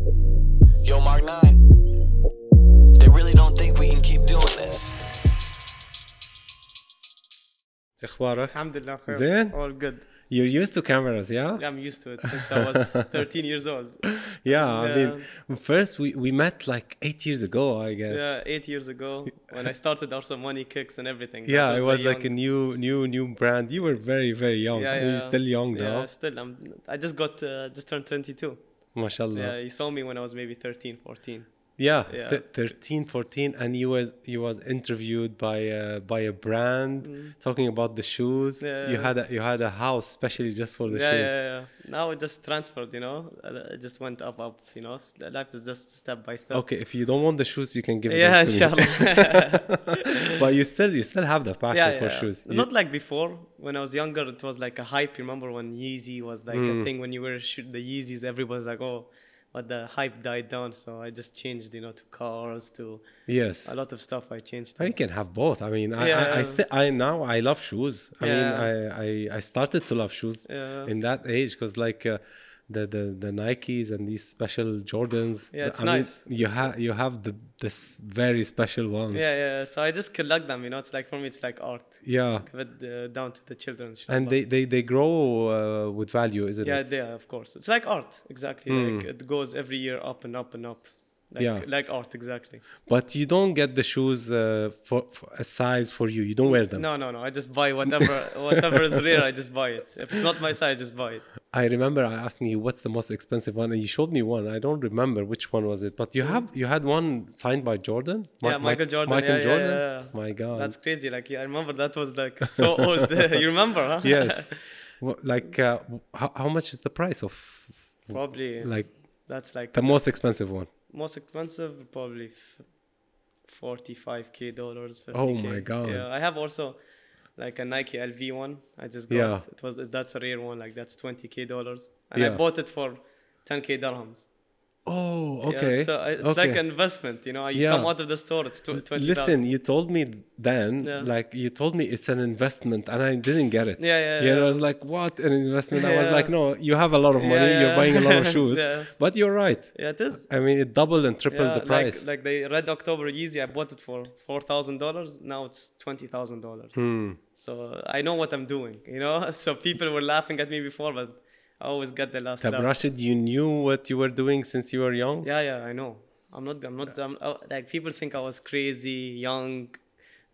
Yo, Mark 9. They really don't think we can keep doing this. شو اخبارك؟ الحمد لله خير. زين؟ all good You're used to cameras, yeah? I'm used to it since I was 13 years old Yeah, I Yeah. mean, first we, we met like eight years ago, I guess. yeah eight years ago when I started also money kicks and everything That Yeah, it the was like a young- new, new, new brand. You were very, very young. yeah, You're yeah. still young yeah now. still I'm I just got uh, just turned 22 MashaAllah. yeah he saw me when I was maybe 13 14 Yeah, Yeah. th- 13, 14, and you was you was interviewed by uh, by a brand talking about the shoes. Mm. Yeah, You had a you had a house specially just for the yeah, shoes. yeah yeah now it just transferred you know Uh, it just went up up you know life is just step by step Okay, if you don't want the shoes, you can give yeah them to but you still you still have the passion for shoes. You- Not like before. When I was younger, it was like a hype. Remember when Yeezy was like Mm. a thing when you were shoot the Yeezys, everybody's like, oh, but the hype died down. So I just changed, you know, to cars, to yes. a lot of stuff. I changed. To. you can have both. I mean, I, I, I Yeah. still, I now I love shoes. I mean, I, I, I started to love shoes Yeah. in that age because like uh, the, the the Nikes and these special Jordans. Yeah, it's I mean, nice. you have you have the this very special ones. Yeah, yeah. So I just collect them. You know, it's like for me, it's like art. Yeah. Give it uh, down to the children. And they, they, they grow uh, with value, isn't yeah, it? they are, of course. It's like art, exactly. Like it goes every year up and up and up. Like. Yeah. like art, exactly. But you don't get the shoes uh, for, for a size for you. You don't wear them. No, no, no. I just buy whatever, whatever is rare. I just buy it. If it's not my size, I just buy it. I remember I asking you what's the most expensive one, and you showed me one. I don't remember which one was it, but you have you had one signed by Jordan. Mm. yeah, Michael Mi- Jordan. Michael yeah, Jordan. Yeah. My God. That's crazy. Like yeah, I remember that was like so old. you remember, huh? yes. Wha- like uh, how, how much is the price of probably. like that's like the most expensive one? Most expensive. Probably forty-five k dollars. Oh my God. Yeah, I have also like a Nike LV one. I just got. Yeah. It was that's a rare one. Like that's twenty k dollars, and Yeah. I bought it for ten k dirhams. Oh, Yeah, okay. it's, a, it's okay. like an investment. You know, you Yeah. come out of the store, it's tw- twenty. Listen, you told me then, Yeah. like you told me it's an investment, and I didn't get it. Yeah, yeah, You know, yeah. I was like, "What an investment?" I was like, "No, you have a lot of money. Yeah, You're buying a lot of shoes." Yeah. But you're right. Yeah, it is. I mean, it doubled and tripled Yeah, the price. Like, like the Red October Yeezy, I bought it for four thousand dollars. Now it's twenty thousand dollars. Hmm. So I know what I'm doing. You know. So people were laughing at me before, but I always got the last Tab laugh. Rashed, you knew what you were doing since you were young. Yeah, yeah, I know. I'm not. I'm not. I'm, oh, like people think I was crazy, young,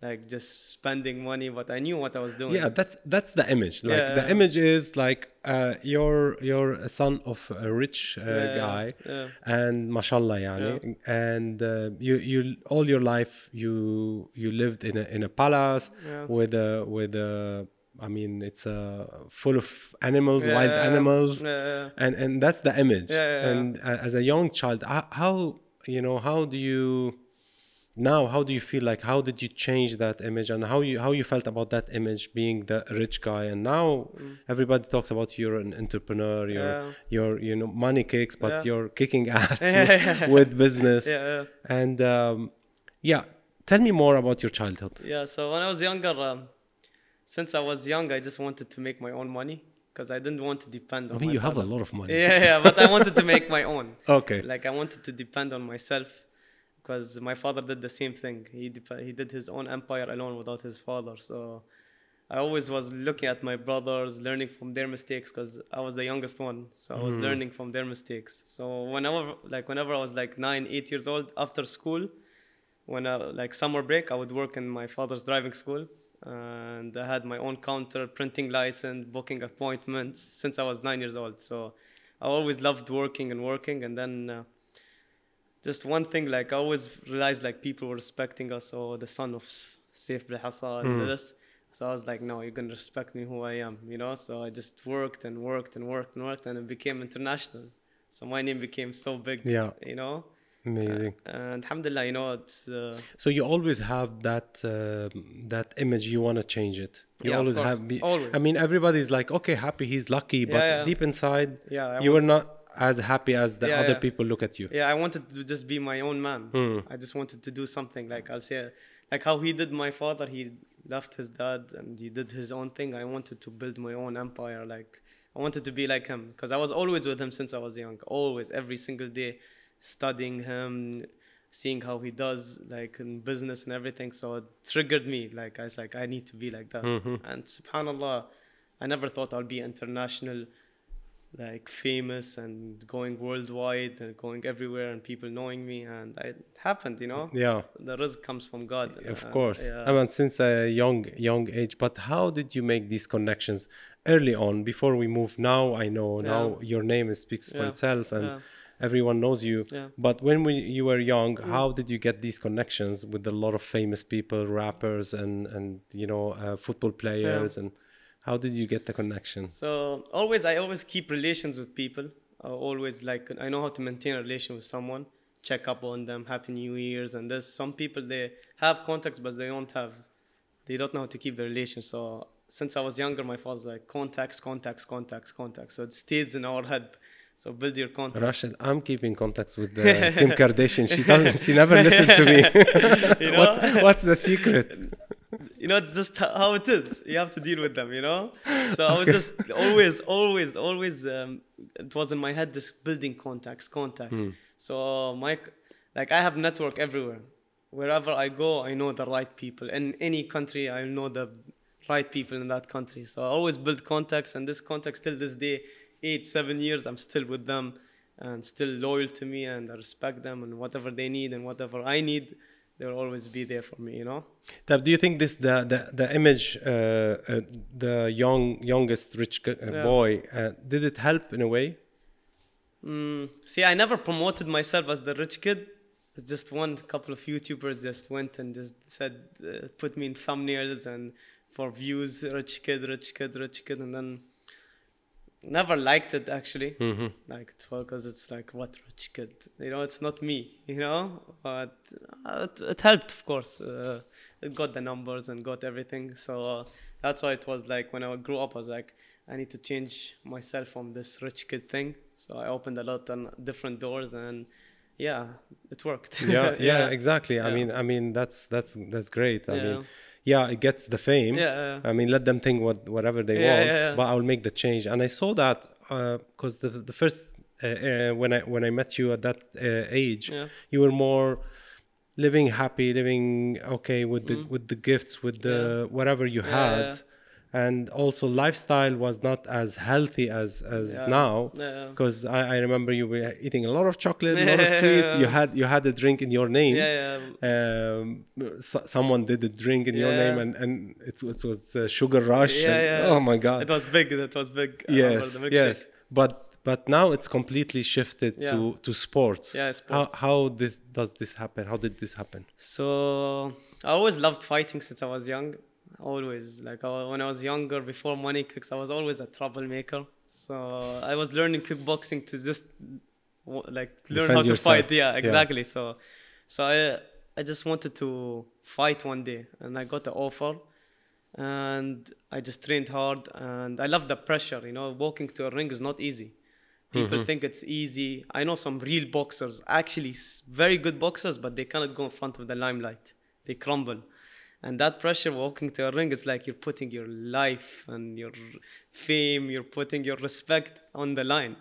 like just spending money, but I knew what I was doing. Yeah, that's that's the image. Like the image is like uh, you're you're a son of a rich uh, Yeah, guy, yeah. and mashallah, yani, and uh, you you all your life you you lived in a in a palace Yeah. with a with a. I mean, it's uh, full of animals, wild animals, yeah, yeah. and and that's the image. Yeah, yeah, yeah. and uh, as a young child, how, you know how do you now how do you feel like how did you change that image and how you how you felt about that image being the rich guy and now everybody talks about you're an entrepreneur you're Mm. Yeah. you're you know money kicks but Yeah. you're kicking ass with, with business Yeah, yeah. and um, yeah tell me more about your childhood Yeah, so when I was younger, um, since I was young, I just wanted to make my own money because I didn't want to depend on. I mean you have a lot of money Yeah, yeah, but I wanted to make my own. okay Like I wanted to depend on myself because my father did the same thing. He dep- he did his own empire alone without his father. So I always was looking at my brothers, learning from their mistakes because I was the youngest one. So I was mm-hmm. learning from their mistakes. So whenever like whenever I was like nine, eight years old after school, when I, like summer break, I would work in my father's driving school. And I had my own counter, printing license, booking appointments since I was nine years old. So I always loved working and working. And then uh, just one thing, like I always realized like people were respecting us. or the son of Saif Belhasa and this. So I was like, no, you're gonna respect me who I am, you know. So I just worked and worked and worked and worked, and it became international. So my name became so big, Yeah. you know. Amazing And alhamdulillah, you know, it's uh, so you always have that uh, that image you want to change it you Yeah, always have be, Always. i mean everybody's like okay happy he's lucky but yeah. deep inside Yeah, I you were not as happy as the Yeah, other yeah. people look at you yeah. I wanted to just be my own man. Hmm. I just wanted to do something like I'll say, like how he did my father. He left his dad and he did his own thing. I wanted to build my own empire. Like I I wanted to be like him because I was always with him since I was young. Always, every single day, studying him, seeing how he does, like in business and everything. So it triggered me. Like I was like, I need to be like that. And Subhanallah, I never thought I'll be international, like famous and going worldwide and going everywhere and people knowing me. And it happened, you know. Yeah. The risk comes from God. Of Uh, course. yeah. I mean, since a young young age. But how did you make these connections early on? Before we move, now I know now your name speaks for Yeah. itself and Yeah. Everyone knows you. Yeah. Mm. But when we, you were young, how did you get these connections with a lot of famous people, rappers, and and you know uh, football players and how did you get the connection So always, I always keep relations with people. I always like I know how to maintain a relation with someone, check up on them, Happy New Year's, and there's some people they have contacts but they don't have, they don't know how to keep the relation. So since I was younger, my father's like contacts, contacts, contacts, contacts. So it stays in our head. So build your contacts. Rashed, I'm keeping contacts with the Kim Kardashian. She doesn't. She never listened to me. You know? what's what's the secret? you know, it's just how it is. You have to deal with them, you know. So I was just always, always, always. Um, it was in my head, just building contacts, contacts. So my, like, I have network everywhere. Wherever I go, I know the right people. In any country, I know the right people in that country. So I always build contacts, and this contacts till this day, eight, seven years, I'm still with them, and still loyal to me, and I respect them, and whatever they need and whatever I need, they'll always be there for me. You know. Tab, do you think this the the, the image uh, uh, the young youngest rich uh, Yeah. boy uh, did it help in a way? Mm, see, I never promoted myself as the rich kid. It's just one couple of YouTubers just went and just said, uh, put me in thumbnails and for views, rich kid, rich kid, rich kid, and then never liked it actually. Mm-hmm. Like because it's like what rich kid, you know, it's not me, you know. But uh, it, it helped, of course. Uh, it got the numbers and got everything. So uh, that's why it was like when I grew up, I was like, I need to change myself from this rich kid thing. So I opened a lot on different doors, and yeah, it worked. Yeah, yeah, exactly. I mean, I mean that's that's that's great. I Yeah. mean, yeah, it gets the fame. Yeah, yeah. I mean, let them think what whatever they Yeah, want, yeah, yeah. but I'll make the change. And I saw that because the the first uh, uh, when I when I met you at that uh, age, Yeah. you were more living happy, living okay with the with the gifts, with the Mm. Whatever you had. Yeah. And also, lifestyle was not as healthy as as Yeah. now. Yeah. Because I, I remember you were eating a lot of chocolate, a lot of sweets. You Yeah. had you had a drink in your name. Yeah, yeah. Um, so, someone did a drink in your name, and and it was was a sugar rush. Yeah, and- yeah. Oh my god. It was big. It was big. Yes, the yes. But but now it's completely shifted Yeah. to to sports. Yeah, sports. How how this, does this happen? How did this happen? So I always loved fighting since I was young. Always, like I, when I was younger, before money kicks, I was always a troublemaker. So I was learning kickboxing to just like learn Defend how to yourself. fight. Yeah, Yeah. exactly. So, so I I just wanted to fight one day, and I got the offer, and I just trained hard, and I love the pressure. You know, walking to a ring is not easy. People mm-hmm. think it's easy. I know some real boxers, actually very good boxers, but they cannot go in front of the limelight. They crumble. And that pressure walking to a ring is like you're putting your life and your fame, you're putting your respect on the line.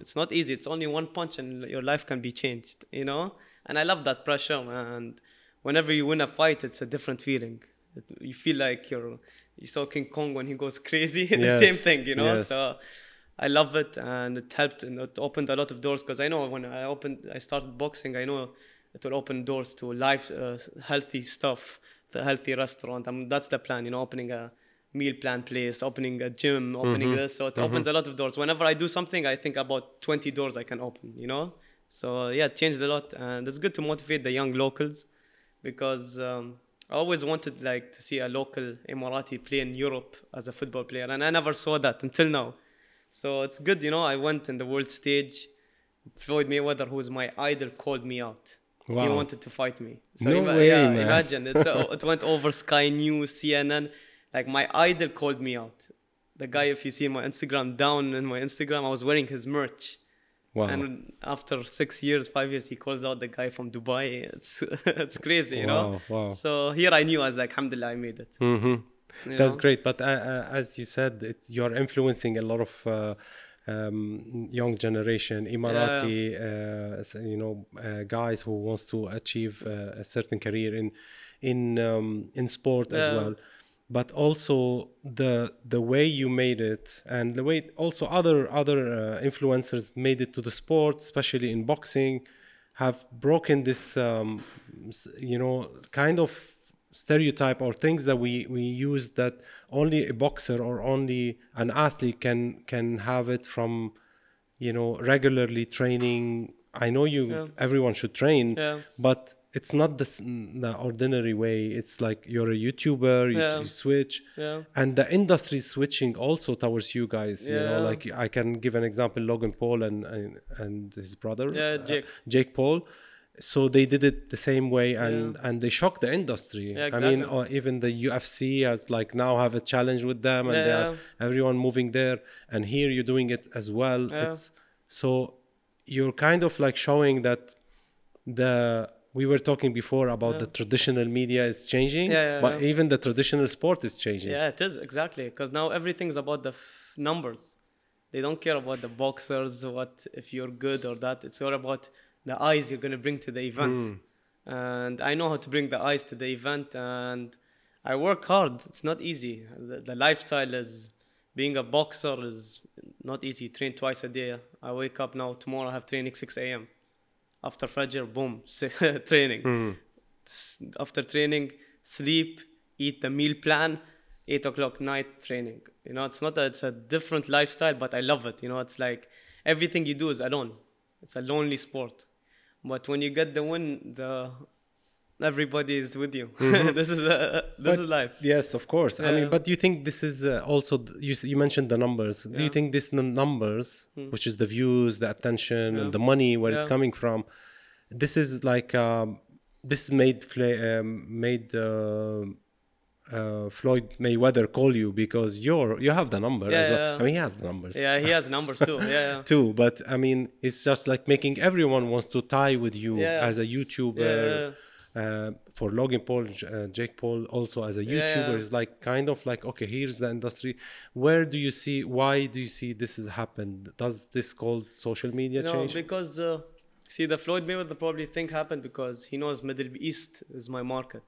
It's not easy. It's only one punch and your life can be changed, you know? And I love that pressure. And whenever you win a fight, it's a different feeling. You feel like you're, you saw King Kong when he goes crazy. the Yes, same thing, you know? yes. So I love it and it helped and it opened a lot of doors because I know when I opened, I started boxing, I know it will open doors to life, uh, healthy stuff, the healthy restaurant. I mean, that's the plan, you know, opening a meal plan place, opening a gym, opening mm-hmm. this. So it opens mm-hmm. a lot of doors. Whenever I do something, I think about 20 doors I can open, you know? So yeah, it changed a lot. And it's good to motivate the young locals because um, I always wanted like to see a local Emirati play in Europe as a football player. And I never saw that until now. So it's good, you know. I went in the world stage. Floyd Mayweather, who's my idol, called me out. He wanted to fight me. So No ima- way, yeah, man. imagine it's uh, it went over Sky News, CNN. Like my idol called me out. The guy, if you see my Instagram down in my Instagram, I was wearing his merch. Wow. And after six years, five years, he calls out the guy from Dubai. It's it's crazy, you know. Wow, wow. So here I knew I was like, Alhamdulillah, I made it. hmm That's know? great. But uh, uh, as you said, it, you're influencing a lot of uh, um, young generation, Emirati, uh, you know, uh, guys who wants to achieve uh, a certain career in in um, in sport as well. But also the the way you made it, and the way also other other uh, influencers made it to the sport, especially in boxing, have broken this, um, you know, kind of stereotype or things that we we use that only a boxer or only an athlete can can have it from you know regularly training i know you Yeah. everyone should train Yeah. but it's not the, the ordinary way it's like you're a youtuber you, Yeah. you switch Yeah. and the industry is switching also towards you guys yeah. you know like i can give an example logan paul and and, and his brother Yeah, uh, Jake. jake paul so they did it the same way and and they shocked the industry Yeah, i mean or uh, even the ufc has like now have a challenge with them and Yeah, they are everyone moving there and here you're doing it as well Yeah. it's so you're kind of like showing that the we were talking before about the traditional media is changing Yeah, yeah, but yeah. even the traditional sport is changing Yeah, it is exactly because now everything's about the f- numbers. They don't care about the boxers, what if you're good or that. It's all about the eyes you're gonna bring to the event. Hmm. And I know how to bring the eyes to the event, and I work hard. It's not easy. The, the lifestyle is being a boxer is not easy. You train twice a day. I wake up now. Tomorrow I have training 6 a.m. After Fajr, boom, training s- after training, sleep, eat the meal plan, eight o'clock night training. You know, it's not a, it's a different lifestyle, but I love it. You know, it's like everything you do is alone. It's a lonely sport. But when you get the win, the everybody is with you. this is a, this is life. Yes, of course. I mean, but do you think this is uh, also th- you? You mentioned the numbers. Do you think this n- numbers, which is the views, the attention, Yeah. and the money, where it's coming from, this is like um, this made Fla- um, made uh, uh, Floyd Mayweather call you because you're you have the number Yeah, as well. yeah. I mean, he has the numbers. Yeah, he has numbers too. Yeah, yeah. Too, but I mean, it's just like making everyone wants to tie with you Yeah. as a YouTuber. Yeah. Uh, for Logan Paul, uh, Jake Paul, also as a YouTuber, is like kind of like okay, here's the industry. Where do you see? Why do you see this has happened? Does this called social media No, change? because uh, see, the Floyd Mayweather probably thing happened because he knows Middle East is my market,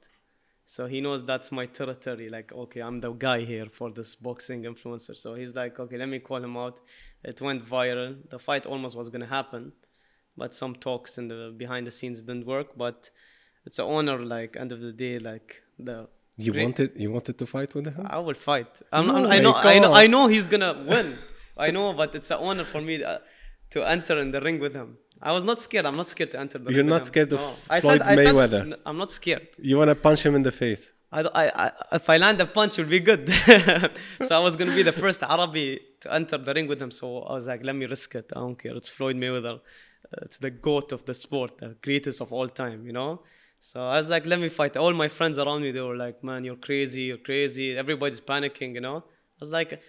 so he knows that's my territory. Like, okay, I'm the guy here for this boxing influencer. So he's like, okay, let me call him out. It went viral. The fight almost was gonna happen, but some talks in the behind the scenes didn't work. But it's an honor. Like, end of the day, like the you great- wanted you wanted to fight with him? I will fight. I'm, No I'm, I know. I know. I know he's gonna win. I know, but it's an honor for me uh, to enter in the ring with him. I was not scared. I'm not scared to enter the You're not scared of No. I Floyd I Mayweather? I'm not scared. You want to punch him in the face? I, I, I, if I land a punch, it will be good. so I was gonna be the first Arabi to enter the ring with him. So I was like, let me risk it. I don't care. It's Floyd Mayweather. It's the goat of the sport, the greatest of all time. You know. So I was like, let me fight. All my friends around me, they were like, man, you're crazy. You're crazy. Everybody's panicking. You know. I was like,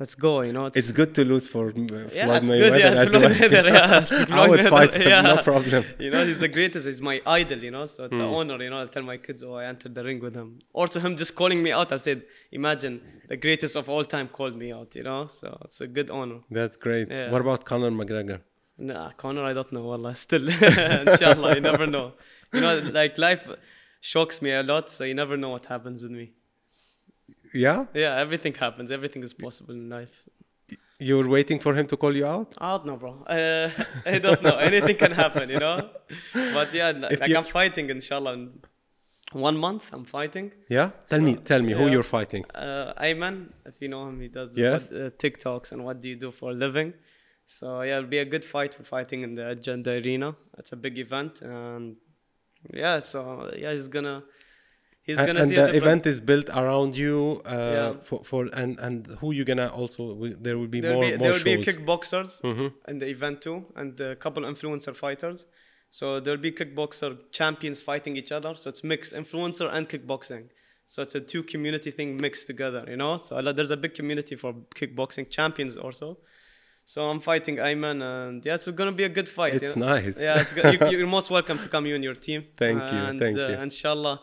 let's go. You know. It's good to lose for uh, Floyd yeah, it's Mayweather. good. Yeah, it's as well. Mayweather. Yeah, it's I would Mayweather, fight him, no problem. You know, he's the greatest. He's my idol. You know, so it's Hmm. an honor. You know, I tell my kids, oh, I entered the ring with him. Also, him just calling me out. I said, imagine the greatest of all time called me out. You know, so it's a good honor. That's great. Yeah. What about Conor McGregor? Nah, Conor, I don't know. Wallah, still, inshallah, you never know. You know, like life shocks me a lot, so you never know what happens with me. Yeah, Yeah, everything happens. Everything is possible in life. you're waiting for him to call you out. I don't know, bro. Uh, I don't know. Anything can happen, you know. But yeah, If like you- I'm fighting, inshallah. In one month, I'm fighting. Yeah, tell me, tell me who you're fighting. Uh, Ayman, if you know him, he does Yes. what, uh, TikToks and what do you do for a living. So yeah, it'll be a good fight. We're fighting in the Agenda Arena. It's a big event, and yeah, so yeah, he's gonna he's and gonna and see the event is built around you uh, Yeah. for, for and and who you gonna also there will be There'll more be, more there will be kickboxers Mhm. in the event too, and a couple influencer fighters. So there'll be kickboxer champions fighting each other. So it's mixed influencer and kickboxing. So it's a two community thing mixed together, you know. So there's a big community for kickboxing champions also. So I'm fighting Ayman, and yeah, it's gonna be a good fight. it's you know? nice Yeah, it's good. you, you're most welcome to come you and your team. Thank you, and, thank uh, you. Inshallah,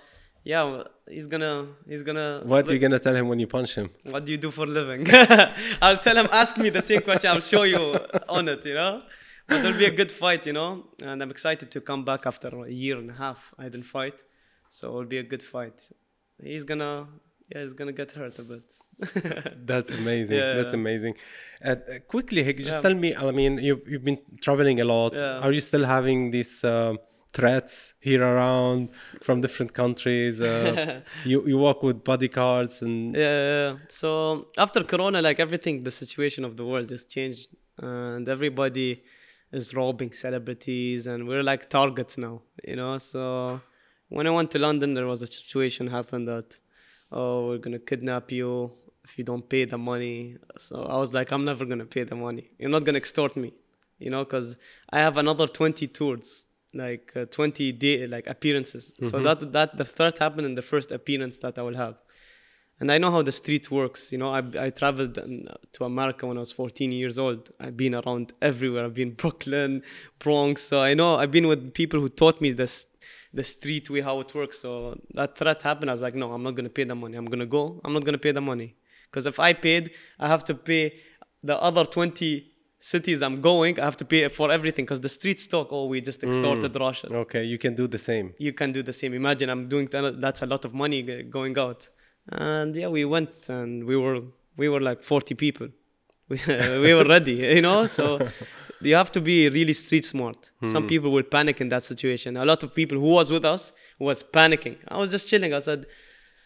yeah, he's gonna he's gonna. What are you gonna tell him when you punch him? What do you do for a living? I'll tell him, ask me the same question. I'll show you on it, you know. But there'll be a good fight, you know. And I'm excited to come back after a year and a half. I didn't fight, so it'll be a good fight. He's gonna, yeah, he's gonna get hurt a bit. That's amazing. Yeah, That's amazing. Uh, uh, quickly, Hick, just Yeah. tell me. I mean, you've you've been traveling a lot. Yeah. Are you still having this um threats here around from different countries? Uh, you you walk with bodyguards and yeah, yeah. So after Corona, like everything, the situation of the world just changed, and everybody is robbing celebrities, and we're like targets now, you know. So when I went to London, there was a situation happened that, oh, we're gonna kidnap you if you don't pay the money. So I was like, I'm never gonna pay the money. You're not gonna extort me, you know, because I have another 20 tours. Like uh, 20 day like appearances, so that that the threat happened in the first appearance that I will have and I know how the street works. You know, I, I traveled um, to America when I was 14 years old. I've been around everywhere. I've been Brooklyn, Bronx. So I know I've been with people who taught me this the street way how it works. So that threat happened. I was like, no, I'm not gonna pay the money. I'm gonna go. I'm not gonna pay the money because if I paid, I have to pay the other 20 cities I'm going. I have to pay for everything because the streets talk. Oh, we just extorted mm. Russia okay, you can do the same. you can do the same. Imagine I'm doing that's a lot of money going out. And yeah, we went and we were we were like 40 people. We, we were ready, you know. So you have to be really street smart. Some hmm. people will panic in that situation. A lot of people who was with us was panicking. I was just chilling. I said,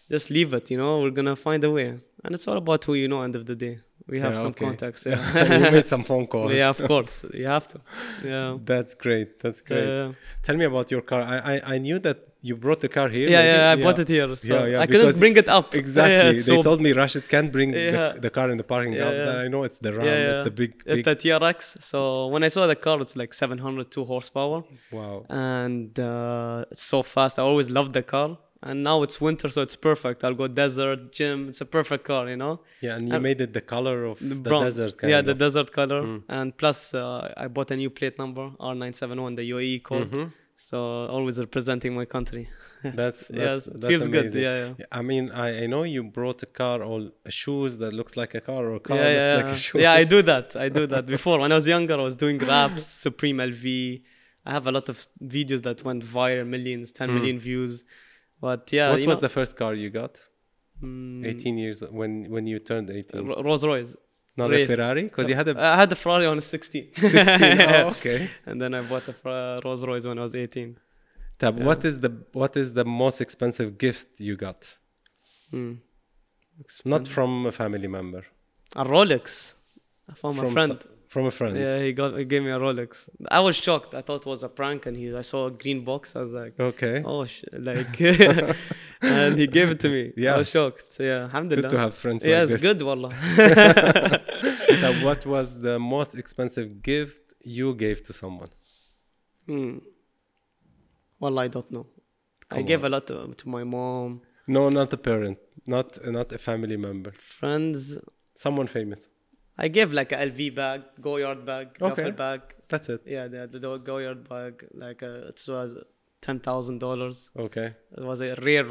just leave it, you know. We're gonna find a way. And it's all about who you know. End of the day, we have Yeah, some okay. contacts. you Yeah, made some phone calls. yeah, of course, you have to. Yeah. That's great. That's great. Tell me about your car. I, I I knew that you brought the car here. Yeah, maybe? yeah, I bought it here. So Yeah, yeah, I couldn't bring it up. Exactly. They so told me Rashed can't bring the, the car in the parking lot. I know it's the Ram. It's the big, big. It's a TRX. So when I saw the car, it's like 702 horsepower, wow. and uh, it's so fast. I always loved the car, and now it's winter, so it's perfect. I'll go desert, gym. It's a perfect car, you know. Yeah, and you Um, made it the color of the, brown. desert. Kind yeah, of. the desert color, Mm. and plus uh, I bought a new plate number R971, the UAE code. Mhm. So always representing my country. That's, that's yes, that's feels good. amazing. Yeah, yeah. Yeah, I mean, I, I know you brought a car or shoes that looks like a car or a car yeah, looks yeah, like a shoe. yeah. I do that. I do that. Before, when I was younger, I was doing wraps, Supreme LV. I have a lot of videos that went viral, millions, 10 million views. But yeah, what was know, the first car you got? mm, 18 years when when you turned 18. Ro- Rolls Royce. Not a Ferrari because you had a I had a Ferrari on I 16. 16. Oh, okay. And then I bought a Rolls Royce when I was 18. Tab, what is the what is the most expensive gift you got? Hmm. Not from a family member. A Rolex from, a from friend. so- from a friend. Yeah, he got he gave me a Rolex. I was shocked. I thought it was a prank, and he I saw a green box. I was like, Okay. oh, sh-, like, and he gave it to me. Yeah, I was shocked. Yeah, alhamdulillah. Good to have friends yeah, like it's good, wallah. What was the most expensive gift you gave to someone? Hmm. Wallah, I don't know. I Come gave on. a lot to, to my mom, No, not a parent, not not a family member. friends. Someone famous. I gave like a LV bag, Goyard bag, Okay. duffel bag. That's it. Yeah, the, the, the Goyard bag, like uh, it was ten thousand dollars. Okay. It was a rare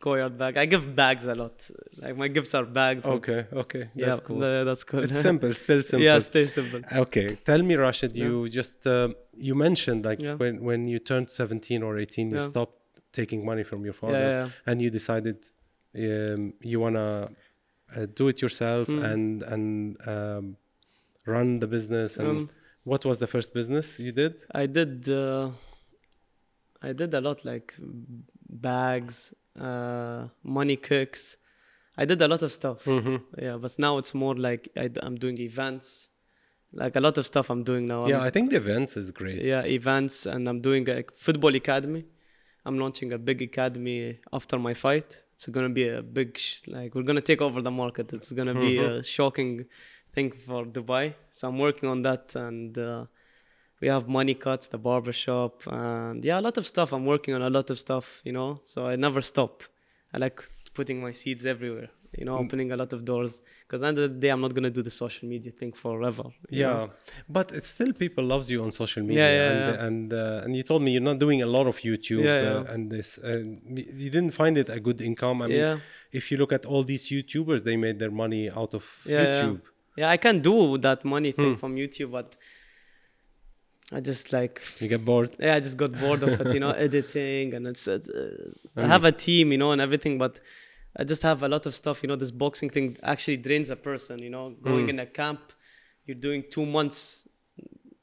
Goyard bag. I give bags a lot. Like my gifts are bags. Okay. Okay. That's yeah, cool. tha- that's cool. It's simple. Still simple. yeah, stay simple. Okay, tell me, Rashed. Yeah. You just uh, you mentioned like Yeah. when when you turned seventeen or eighteen, you stopped taking money from your father, and you decided um, you wanna uh, do it yourself Mm. and and um, run the business. And Um, what was the first business you did? I did. Uh, I did a lot like bags, uh, money cooks. I did a lot of stuff. Mm-hmm. Yeah, but now it's more like I, am doing events, like a lot of stuff I'm doing now. Yeah, I'm- I think the events is great. yeah, events, and I'm doing a football academy. I'm launching a big academy after my fight. It's gonna be a big, sh- like we're gonna take over the market. It's gonna be Mhm. a shocking thing for Dubai. So I'm working on that, and uh, we have money cuts, the barbershop, and yeah, a lot of stuff. I'm working on a lot of stuff, you know. So I never stop. I like putting my seeds everywhere. You know, opening a lot of doors. Because end of the day, I'm not gonna do the social media thing forever. yeah know? but it's still people loves you on social media yeah, and yeah. and uh, and you told me you're not doing a lot of youtube Yeah, uh, yeah. and this uh, y- you didn't find it a good income i mean Yeah. if you look at all these youtubers they made their money out of Yeah, yeah. youtube Yeah, I can do that money Hmm. thing from YouTube, but I just like you get bored yeah, I just got bored of it, you know, editing and it's, it's uh, I have a team, you know, and everything, but I just have a lot of stuff, you know. This boxing thing actually drains a person, you know. Going mm. in a camp, you're doing two months,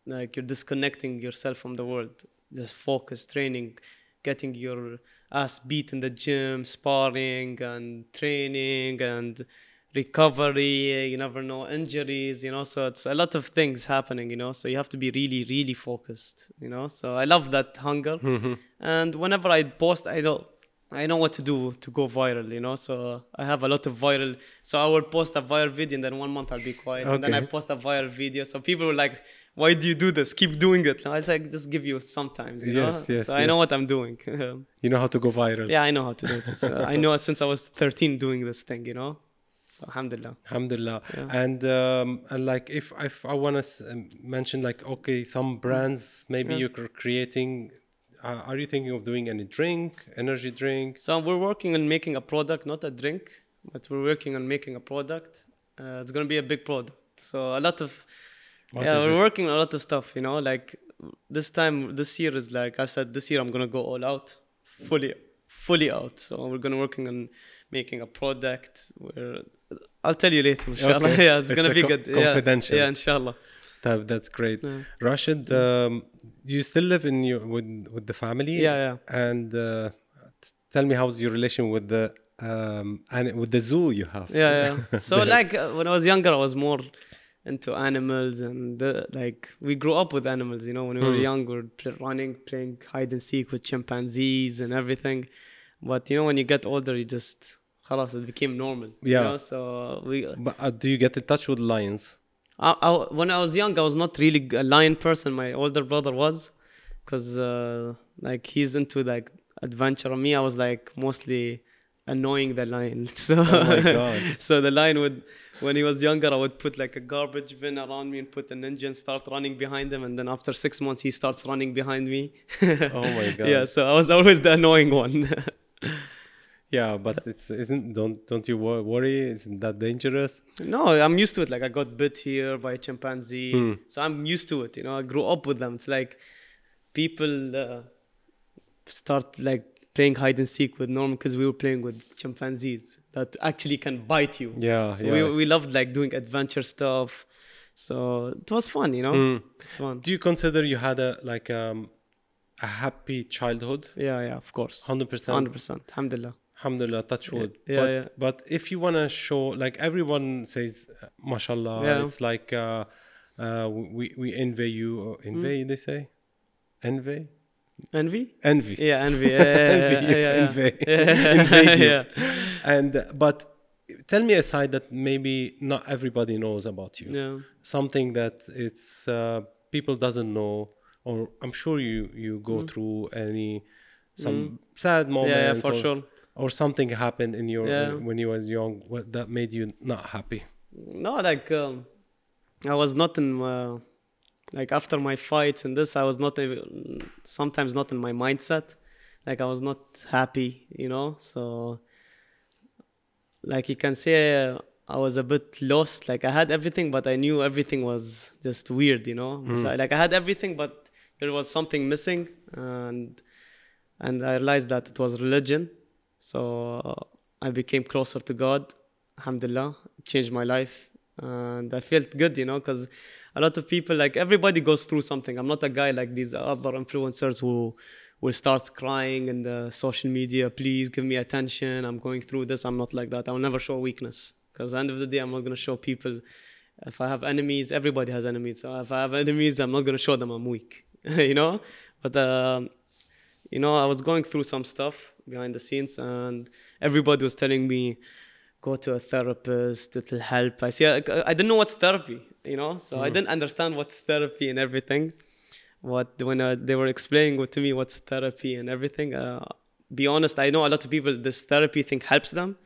like you're disconnecting yourself from the world, just focus, training, getting your ass beat in the gym, sparring and training and recovery. You never know injuries, you know. So it's a lot of things happening, you know. So you have to be really, really focused, you know. So I love that hunger, mm-hmm. and whenever I post, I don't. I know what to do to go viral, you know. So I have a lot of viral. So I will post a viral video, and then one month I'll be quiet, and then I post a viral video. So people were like, "Why do you do this? Keep doing it." And I was like, "Just give you sometimes, you Yes, know." yes, so I know what I'm doing. you know how to go viral yeah, I know how to do it. I know since I was 13 doing this thing, you know. So alhamdulillah. Alhamdulillah. Yeah. And um, and like if if I want to mention like okay some brands maybe Yeah. you're creating. Uh, are you thinking of doing any drink, energy drink? So we're working on making a product, not a drink, but we're working on making a product. Uh, it's gonna be a big product. So a lot of What yeah, we're it? working on a lot of stuff. You know, like this time, this year is like I said, this year I'm gonna go all out, fully, fully out. So we're gonna working on making a product. Where I'll tell you later, inshallah. Okay. yeah, it's, It's gonna be co- good. Yeah. confidential. Yeah, inshallah that, that's great. Yeah. Rashed, um, you still live in your with with the family. Yeah, yeah. And uh, tell me how's your relation with the um, and with the zoo you have. Yeah, yeah. So like uh, when I was younger, I was more into animals and like we grew up with animals. You know, when we were mm. young, we were running, playing hide and seek with chimpanzees and everything. But you know, when you get older, you just it became normal. Yeah. You know? So we. But uh, do you get in touch with lions? I, I, when I was young, I was not really a lion person. My older brother was, because uh, like he's into like adventure. Me, I was like mostly annoying the lion. So, Oh my God. so the lion would, when he was younger, I would put like a garbage bin around me and put an engine, start running behind him, and then after six months, he starts running behind me. Oh my God. Yeah, so I was always the annoying one. Yeah, but it's isn't don't don't you worry? Isn't that dangerous? No, I'm used to it. Like I got bit here by a chimpanzee, Hmm. so I'm used to it. You know, I grew up with them. It's like people uh, start like playing hide and seek with Norman because we were playing with chimpanzees that actually can bite you. Yeah, so yeah. we we loved like doing adventure stuff. So it was fun. You know, Hmm. it's fun. Do you consider you had a like um a happy childhood? Yeah, yeah, of course. Hundred percent. Hundred percent. Alhamdulillah. Alhamdulillah, touch wood. yeah, but, yeah. but if you want to show, like everyone says, uh, mashallah, Yeah. it's like uh, uh, we, we envy you. Or Hmm. envy, they say? Envy? Envy. Envy. Yeah, envy. Yeah, Envy yeah, you, yeah, yeah. envy. Yeah. Invade you. yeah. And, uh, but tell me a side that maybe not everybody knows about you. Yeah. Something that it's uh, people doesn't know, or I'm sure you, you go through any, some sad moments. Yeah, yeah, for or, sure. Or something happened in your Yeah. when you was young what, that made you not happy No, like um, I was not in uh, like after my fights and this, I was not even, sometimes not in my mindset. Like I was not happy, you know. So, like you can say, uh, I was a bit lost. Like I had everything, but I knew everything was just weird, you know. So, like I had everything, but there was something missing, and and I realized that it was religion. So uh, I became closer to God. Alhamdulillah, changed my life, and I felt good, you know, because a lot of people, like everybody, goes through something. I'm not a guy like these other influencers who will start crying in the social media. Please give me attention. I'm going through this. I'm not like that. I will never show weakness, because end of the day, I'm not gonna show people. If I have enemies, everybody has enemies. So if I have enemies, I'm not gonna show them I'm weak, you know. But um, you know, I was going through some stuff behind the scenes, and everybody was telling me, go to a therapist, it'll help. I see, I, I didn't know what's therapy, you know, so I didn't understand what's therapy and everything. What when uh, they were explaining to me what's therapy and everything, uh, be honest, I know a lot of people this therapy thing helps them,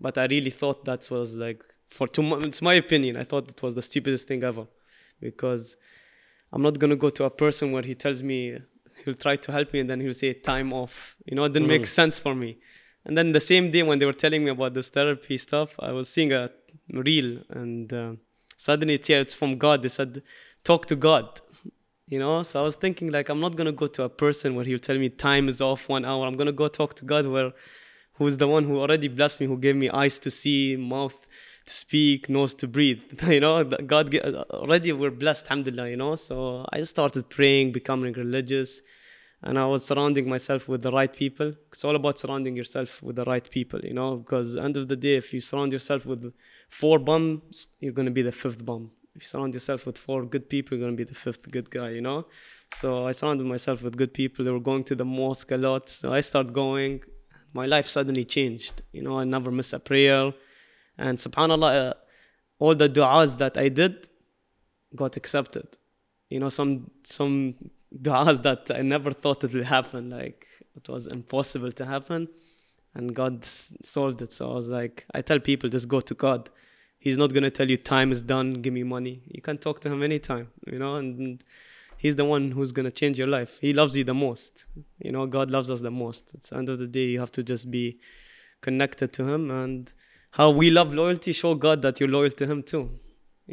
but I really thought that was like for two months. It's my opinion. I thought it was the stupidest thing ever, because I'm not gonna go to a person where he tells me he'll try to help me and then he'll say time off. You know, it didn't make Mhm. sense for me. And then the same day when they were telling me about this therapy stuff, I was seeing a reel and uh, suddenly it's yeah, it's from God. They said, talk to God. You know, so I was thinking like I'm not gonna go to a person where he'll tell me time is off one hour. I'm gonna go talk to God where who's the one who already blessed me, who gave me eyes to see, mouth to speak, nose to breathe. you know, God already we're blessed, alhamdulillah, you know. So I started praying, becoming religious, and I was surrounding myself with the right people. It's all about surrounding yourself with the right people, you know, because end of the day, if you surround yourself with four bums, you're gonna be the fifth bum. If you surround yourself with four good people, you're gonna be the fifth good guy, you know. So I surrounded myself with good people. They were going to the mosque a lot, so I started going. My life suddenly changed. You know, I never miss a prayer, and Subhanallah, uh, all the du'as that I did got accepted. You know, some some du'as that I never thought it would happen. Like it was impossible to happen, and God solved it. So I was like, I tell people just go to God. He's not gonna tell you time is done. Give me money. You can talk to him anytime. You know, and he's the one who's gonna change your life. He loves you the most. You know, God loves us the most. It's the end of the day. You have to just be connected to Him, and how we love loyalty. Show God that you're loyal to Him too.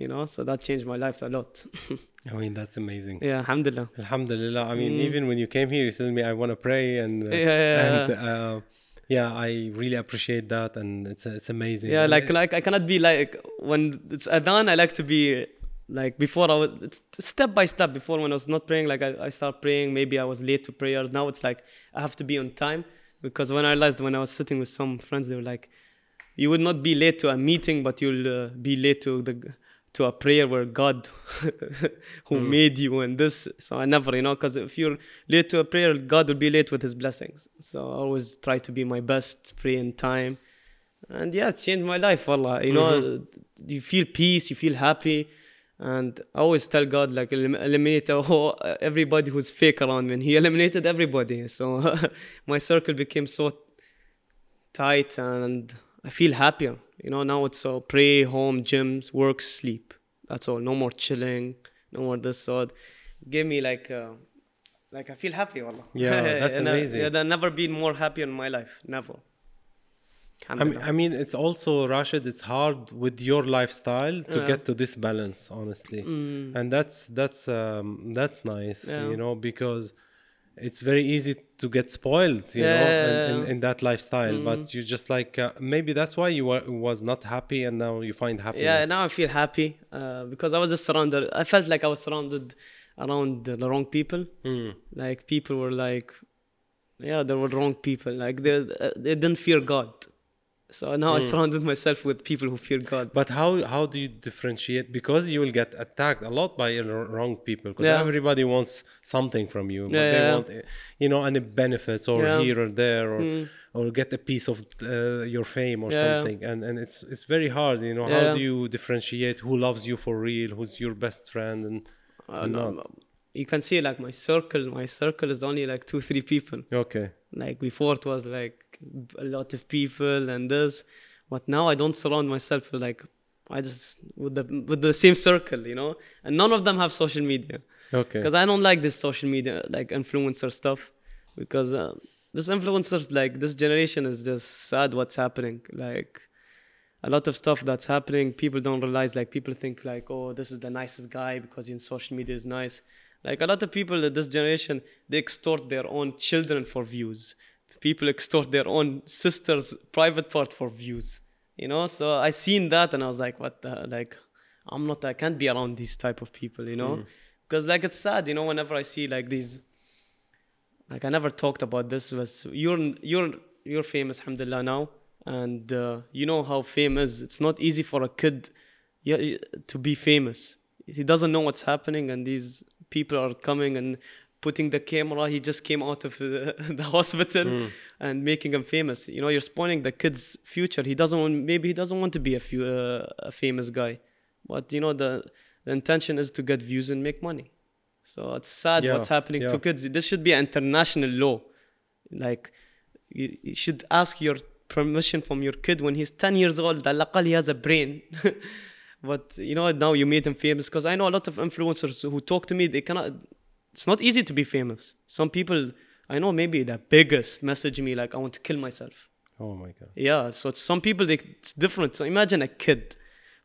You know, so that changed my life a lot. I mean, that's amazing. yeah, Alhamdulillah. Alhamdulillah. I mean, Mm. even when you came here, you told me I want to pray, and uh, Yeah, yeah, and uh, yeah, I really appreciate that, and it's it's amazing. Yeah, And like it- like I cannot be like when it's adhan. I like to be like before I was it's step by step. Before when I was not praying, like I, I start praying. Maybe I was late to prayers. Now it's like I have to be on time because when I realized when I was sitting with some friends, they were like, "You would not be late to a meeting, but you'll uh, be late to the to a prayer where God who hmm. made you and this." So I never, you know, because if you're late to a prayer, God will be late with His blessings. So I always try to be my best, pray in time and yeah, it changed my life. Wallah. You know, mm-hmm. you feel peace, you feel happy, and I always tell God like eliminate oh, everybody who's fake around me. And He eliminated everybody, so my circle became so tight, and I feel happier. You know, now it's so pray, home, gyms, work, sleep. That's all. No more chilling, no more this. So it gave me like. Uh, like I feel happy, wallah. Yeah, that's I- amazing. yeah, I've never been more happy in my life. Never. I mean, I mean, it's also Rashed. It's hard with your lifestyle to Yeah. get to this balance, honestly, and that's that's um, that's nice, Yeah. you know, because it's very easy to get spoiled, you know, in, in, in that lifestyle. But you just like uh, maybe that's why you were, was not happy, and now you find happiness. Yeah, now I feel happy uh, because I was just surrounded. I felt like I was surrounded around the, the wrong people. Mm. Like people were like, yeah, there were wrong people. Like they uh, they didn't fear God. So now I surrounded myself with people who fear God. But how how do you differentiate? Because you will get attacked a lot by wrong people. Because Yeah. everybody wants something from you. But Yeah, they yeah. want, uh, you know, any benefits or here or there, or Mm. or get a piece of uh, your fame or Yeah. something. And and it's it's very hard. You know, Yeah. how do you differentiate who loves you for real, who's your best friend, and Uh, and no, not? no. You can see like my circle. My circle is only like two, three people. Okay. Like before, it was like a lot of people and this, but now I don't surround myself with like I just with the with the same circle, you know. And none of them have social media Okay. because I don't like this social media like influencer stuff because uh, this influencers like this generation is just sad what's happening like a lot of stuff that's happening people don't realize like people think like oh this is the nicest guy because in social media is nice like a lot of people in this generation they extort their own children for views people extort their own sisters private part for views you know? So i seen that and i was like what the like i'm not i can't be around these type of people you know? Because like it's sad you know whenever i see like these like i never talked about this was you're you're you're famous alhamdulillah now. And uh, you know how fame is. It's not easy for a kid to be famous. He doesn't know what's happening and these people are coming and putting the camera he just came out of the, the hospital mm. and making him famous. You know you're spoiling the kid's future. He doesn't want maybe he doesn't want to be a, few, uh, a famous guy. But you know the, the intention is to get views and make money. So it's sad yeah, what's happening yeah. to kids. This should be international law. Like you, you, should ask your permission from your kid when he's 10 years old. Al he has a brain. But you know now you made him famous because i know a lot of influencers who talk to me. They cannot it's not easy to be famous some people I know maybe the biggest message me like I want to kill myself Oh my god. yeah, so it's, some people they, it's different. So imagine a kid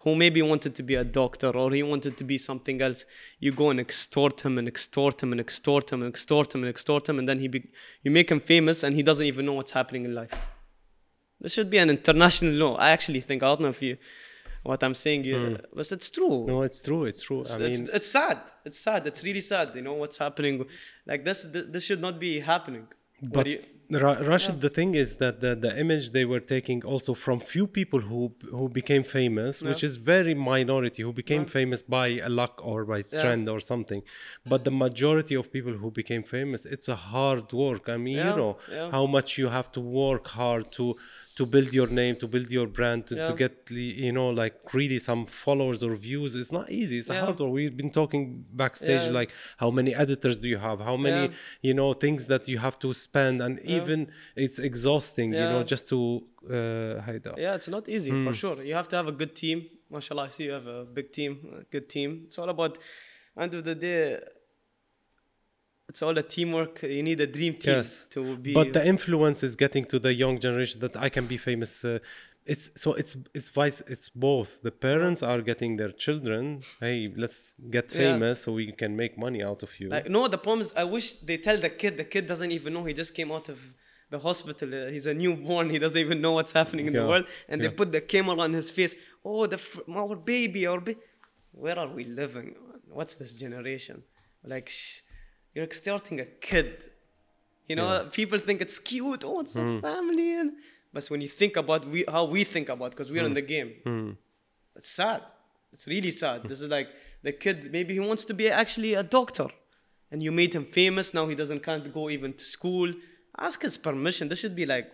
who maybe wanted to be a doctor or he wanted to be something else. You go and extort him and extort him and extort him and extort him and extort him, and then he be, you make him famous and he doesn't even know what's happening in life. This should be an international law. I actually think I don't know if you what I'm saying, you, hmm. uh, but it's true. No, it's true. It's true. It's, I mean, it's sad. It's sad. It's really sad. You know what's happening. Like this, this, this should not be happening. But you- Ra- Rashed, the thing is that the, the image they were taking also from few people who who became famous, which is very minority, who became famous by a luck or by trend or something. But the majority of people who became famous, it's a hard work. I mean, you know yeah. how much you have to work hard to to build your name, to build your brand, to, yeah. to, get you know like really some followers or views. It's not easy. It's yeah. hard work. We've been talking backstage yeah. like how many editors do you have? How many you know things that you have to spend, and even it's exhausting. You know just to uh, hide up. Yeah, it's not easy mm. for hmm. sure. You have to have a good team. Mashallah, I see you have a big team, a good team. It's all about end of the day it's all a teamwork. You need a dream team yes to be. but the influence is getting to the young generation that i can be famous uh, it's so it's it's vice it's both the parents are getting their children hey let's get Yeah. famous so we can make money out of you like, no, the problem is, I wish they tell the kid. The kid doesn't even know he just came out of the hospital. Uh, he's a newborn. He doesn't even know what's happening in Yeah, the world. And they put the camera on his face. Oh, the fr- our baby, our baby. Where are we living? What's this generation? Like, sh- you're extorting a kid. You know, people think it's cute. Oh, it's Hmm. a family. And but when you think about we, how we think about, because we're in Hmm. the game, it's sad. It's really sad. this is like the kid. Maybe he wants to be actually a doctor, and you made him famous. Now he doesn't can't go even to school. Ask his permission. This should be like,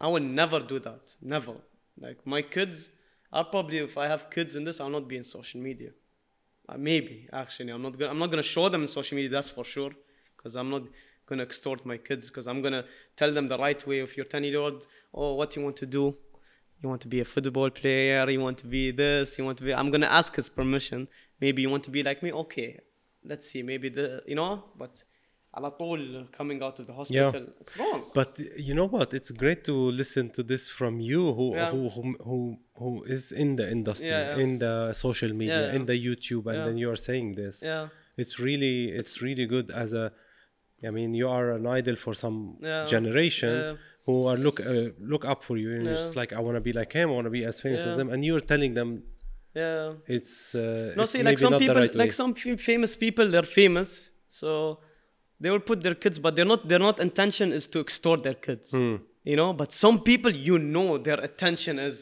I will never do that. Never. Like my kids, I'll probably if I have kids in this, I'll not be in social media. Uh, maybe actually, I'm not gonna. I'm not gonna show them social media. That's for sure, because I'm not gonna extort my kids. Because I'm gonna tell them the right way. If you're 10 year old, oh, what you want to do? You want to be a football player. You want to be this. You want to be. I'm gonna ask his permission. Maybe you want to be like me. Okay, let's see. Maybe the you know, but. Alatul coming out of the hospital. Yeah. It's wrong. But you know what? It's great to listen to this from you who yeah. who, who, who who is in the industry, yeah, in the social media, in the YouTube and then you are saying this. Yeah. It's really it's really good as a I mean you are an idol for some generation who are look uh, look up for you and yeah. just like I want to be like him, I want to be as famous as them and you're telling them yeah it's uh, no it's see like some people right like way. some famous people they're famous so they will put their kids, but they're not. Their not intention is to extort their kids, Hmm. you know. But some people, you know, their attention is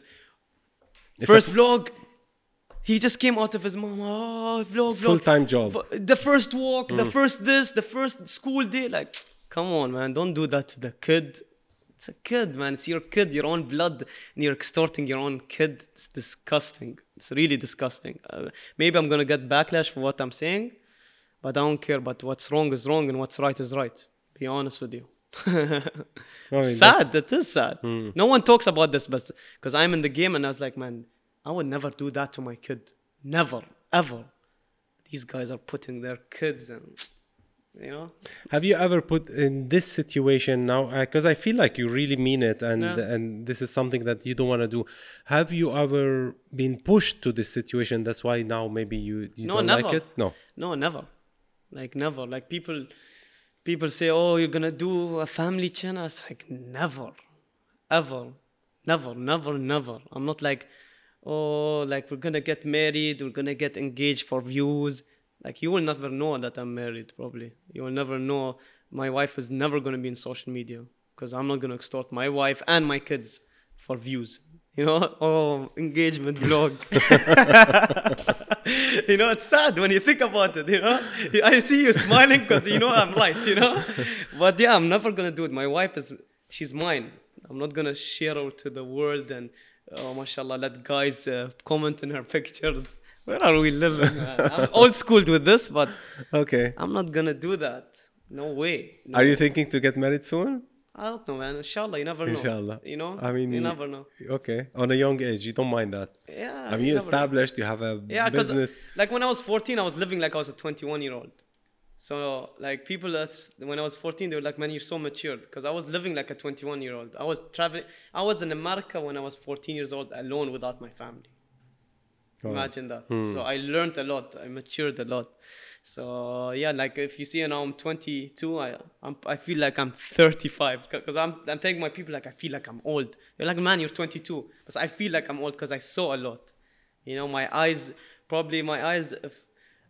first vlog. He just came out of his mom. Oh, vlog, vlog. Full-time job. The first walk, Hmm. the first this, the first school day. Like, come on, man, don't do that to the kid. It's a kid, man. It's your kid, your own blood, and you're extorting your own kid. It's disgusting. It's really disgusting. Uh, maybe I'm gonna get backlash for what I'm saying, but I don't care. But what's wrong is wrong, and what's right is right. Be honest with you. I mean, sad. That is sad. Hmm. No one talks about this, but because I'm in the game, and I was like, man, I would never do that to my kid. Never, ever. These guys are putting their kids and, you know. Have you ever put in this situation now? Uh, because I feel like you really mean it, and Yeah. and this is something that you don't want to do. Have you ever been pushed to this situation? That's why now maybe you you No, don't like never. it. No. No, never. Like never. Like people, people say, "Oh, you're gonna do a family channel." It's like never, ever, never, never, never. I'm not like, oh, like we're gonna get married, we're gonna get engaged for views. Like you will never know that I'm married. Probably you will never know. My wife is never gonna be in social media because I'm not gonna extort my wife and my kids for views. You know, oh, engagement vlog. you know, it's sad when you think about it, you know. I see you smiling because you know I'm right, you know. But yeah, I'm never gonna do it. My wife is, she's mine. I'm not gonna share her to the world and, oh, mashallah, let guys uh, comment in her pictures. Where are we living? man? I'm old school with this, but Okay. I'm not gonna do that. No way. No Are you thinking to get married soon? I don't know, man. Inshallah, you never know. Inshallah. You know? I mean, you never know. Okay, on a young age, you don't mind that. Yeah. I mean, you never know. established, you have a Yeah, because uh, business. like when I was 14, I was living like I was a 21 year old. So like people that's when I was 14, they were like, "Man, you're so matured." Because I was living like a 21 year old. I was traveling. I was in America when I was 14 years old, alone without my family. Wow. Imagine that. Hmm. So I learned a lot. I matured a lot. So yeah, like if you see now I'm 22, I I'm, I feel like I'm 35 because I'm I'm telling my people like I feel like I'm old. They're like, man, you're 22, but I feel like I'm old because I saw a lot. You know, my eyes probably my eyes. If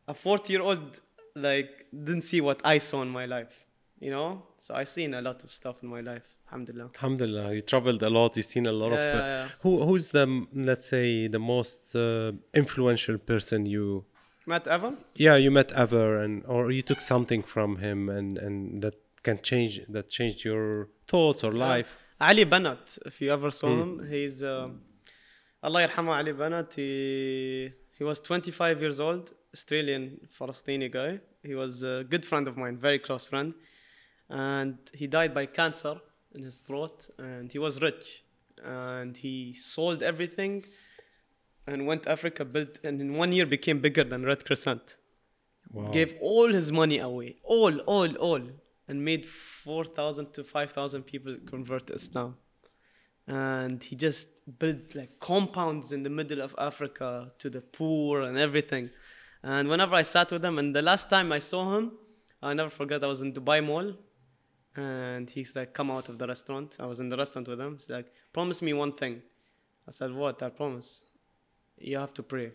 a 40 year old like didn't see what I saw in my life. You know, so I seen a lot of stuff in my life. Alhamdulillah. Alhamdulillah, you traveled a lot. You've seen a lot Yeah, of. Uh, yeah, yeah. Who who's the let's say the most uh, influential person you Matt Evan. yeah you met ever and or you took something from him and and that can change that changed your thoughts or life. Ali Banat, if you ever saw him, he's um, Allah yarhama Ali Banat. He he was 25 years old, Australian Palestinian guy. He was a good friend of mine, very close friend, and he died by cancer in his throat. And he was rich, and he sold everything, and went to Africa, built, and in one year became bigger than Red Crescent Wow. gave all his money away, all, all, all, and made 4,000 to 5,000 people convert to Islam. And he just built like compounds in the middle of Africa to the poor and everything. And whenever I sat with him, and the last time I saw him, I never forget, I was in Dubai Mall. And he's like, come out of the restaurant. I was in the restaurant with him. He's like, promise me one thing. I said, what? I promise. You have to pray.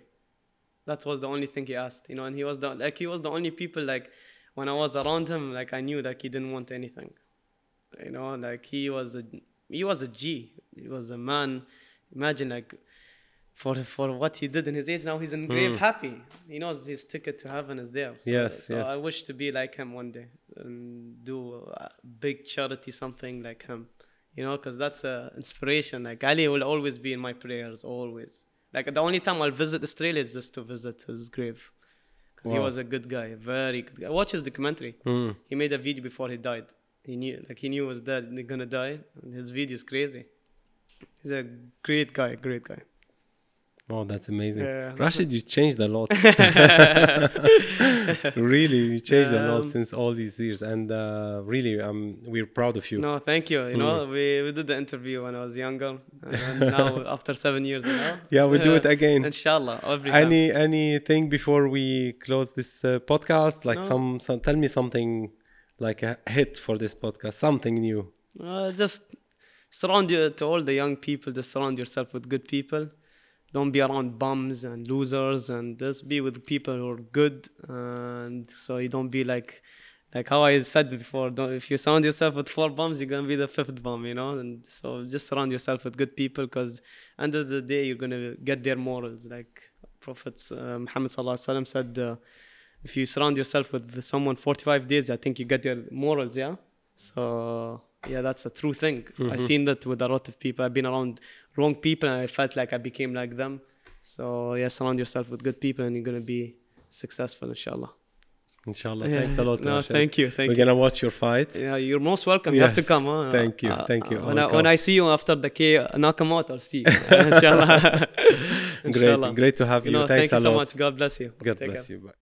That was the only thing he asked you know and he was the like he was the only people like when i was around him like i knew that he didn't want anything you know like he was a he was a g. He was a man. Imagine like for for what he did in his age now he's in grave hmm. happy. He knows his ticket to heaven is there. So, Yes, so yes. i wish to be like him one day and do a big charity something like him you know because that's a inspiration. Like ali will always be in my prayers always like the only time i'll visit australia is just to visit his grave. Because he was a good guy very good guy. Watch his documentary. Mm. he made a video before he died. He knew like he knew he was dead they're gonna die. And his video is crazy. He's a great guy great guy Wow, that's amazing. Yeah. Rashed, you changed a lot. really, you changed a lot Um, since all these years, and uh, really, um, we're proud of you. no thank you you know we, we did the interview when i was younger and now after seven years you know Yeah, we'll do it again. inshallah every time. Any anything before we close this uh, podcast? Like No. some, some, tell me something like a hit for this podcast, something new. Uh, just surround you to all the young people. Just surround yourself with good people. Don't be around bums and losers, and just be with people who are good. And so you don't be like, like how I said before. Don't, if you surround yourself with four bums, you're gonna be the fifth bum, you know. And so just surround yourself with good people, because end of the day, you're gonna get their morals. Like Prophet uh, Muhammad sallallahu said. Uh, if you surround yourself with someone 45 days, I think you get their morals, yeah? So, yeah, that's a true thing. I've seen that with a lot of people. I've been around wrong people and I felt like I became like them. So, yeah, surround yourself with good people and you're going to be successful, inshallah. Inshallah. Yeah. Thanks a lot. No, Rashed. thank you. Thank We're you. gonna watch your fight. Yeah, you're most welcome. You have to come. Huh? Thank you, uh, thank you. when, I'll when. I see you after the K knock him out, I'll see you. inshallah. Great, Inshallah. great to have you. You know, Thanks thank you a so lot. much. God bless you. God Take bless care. you. Bye.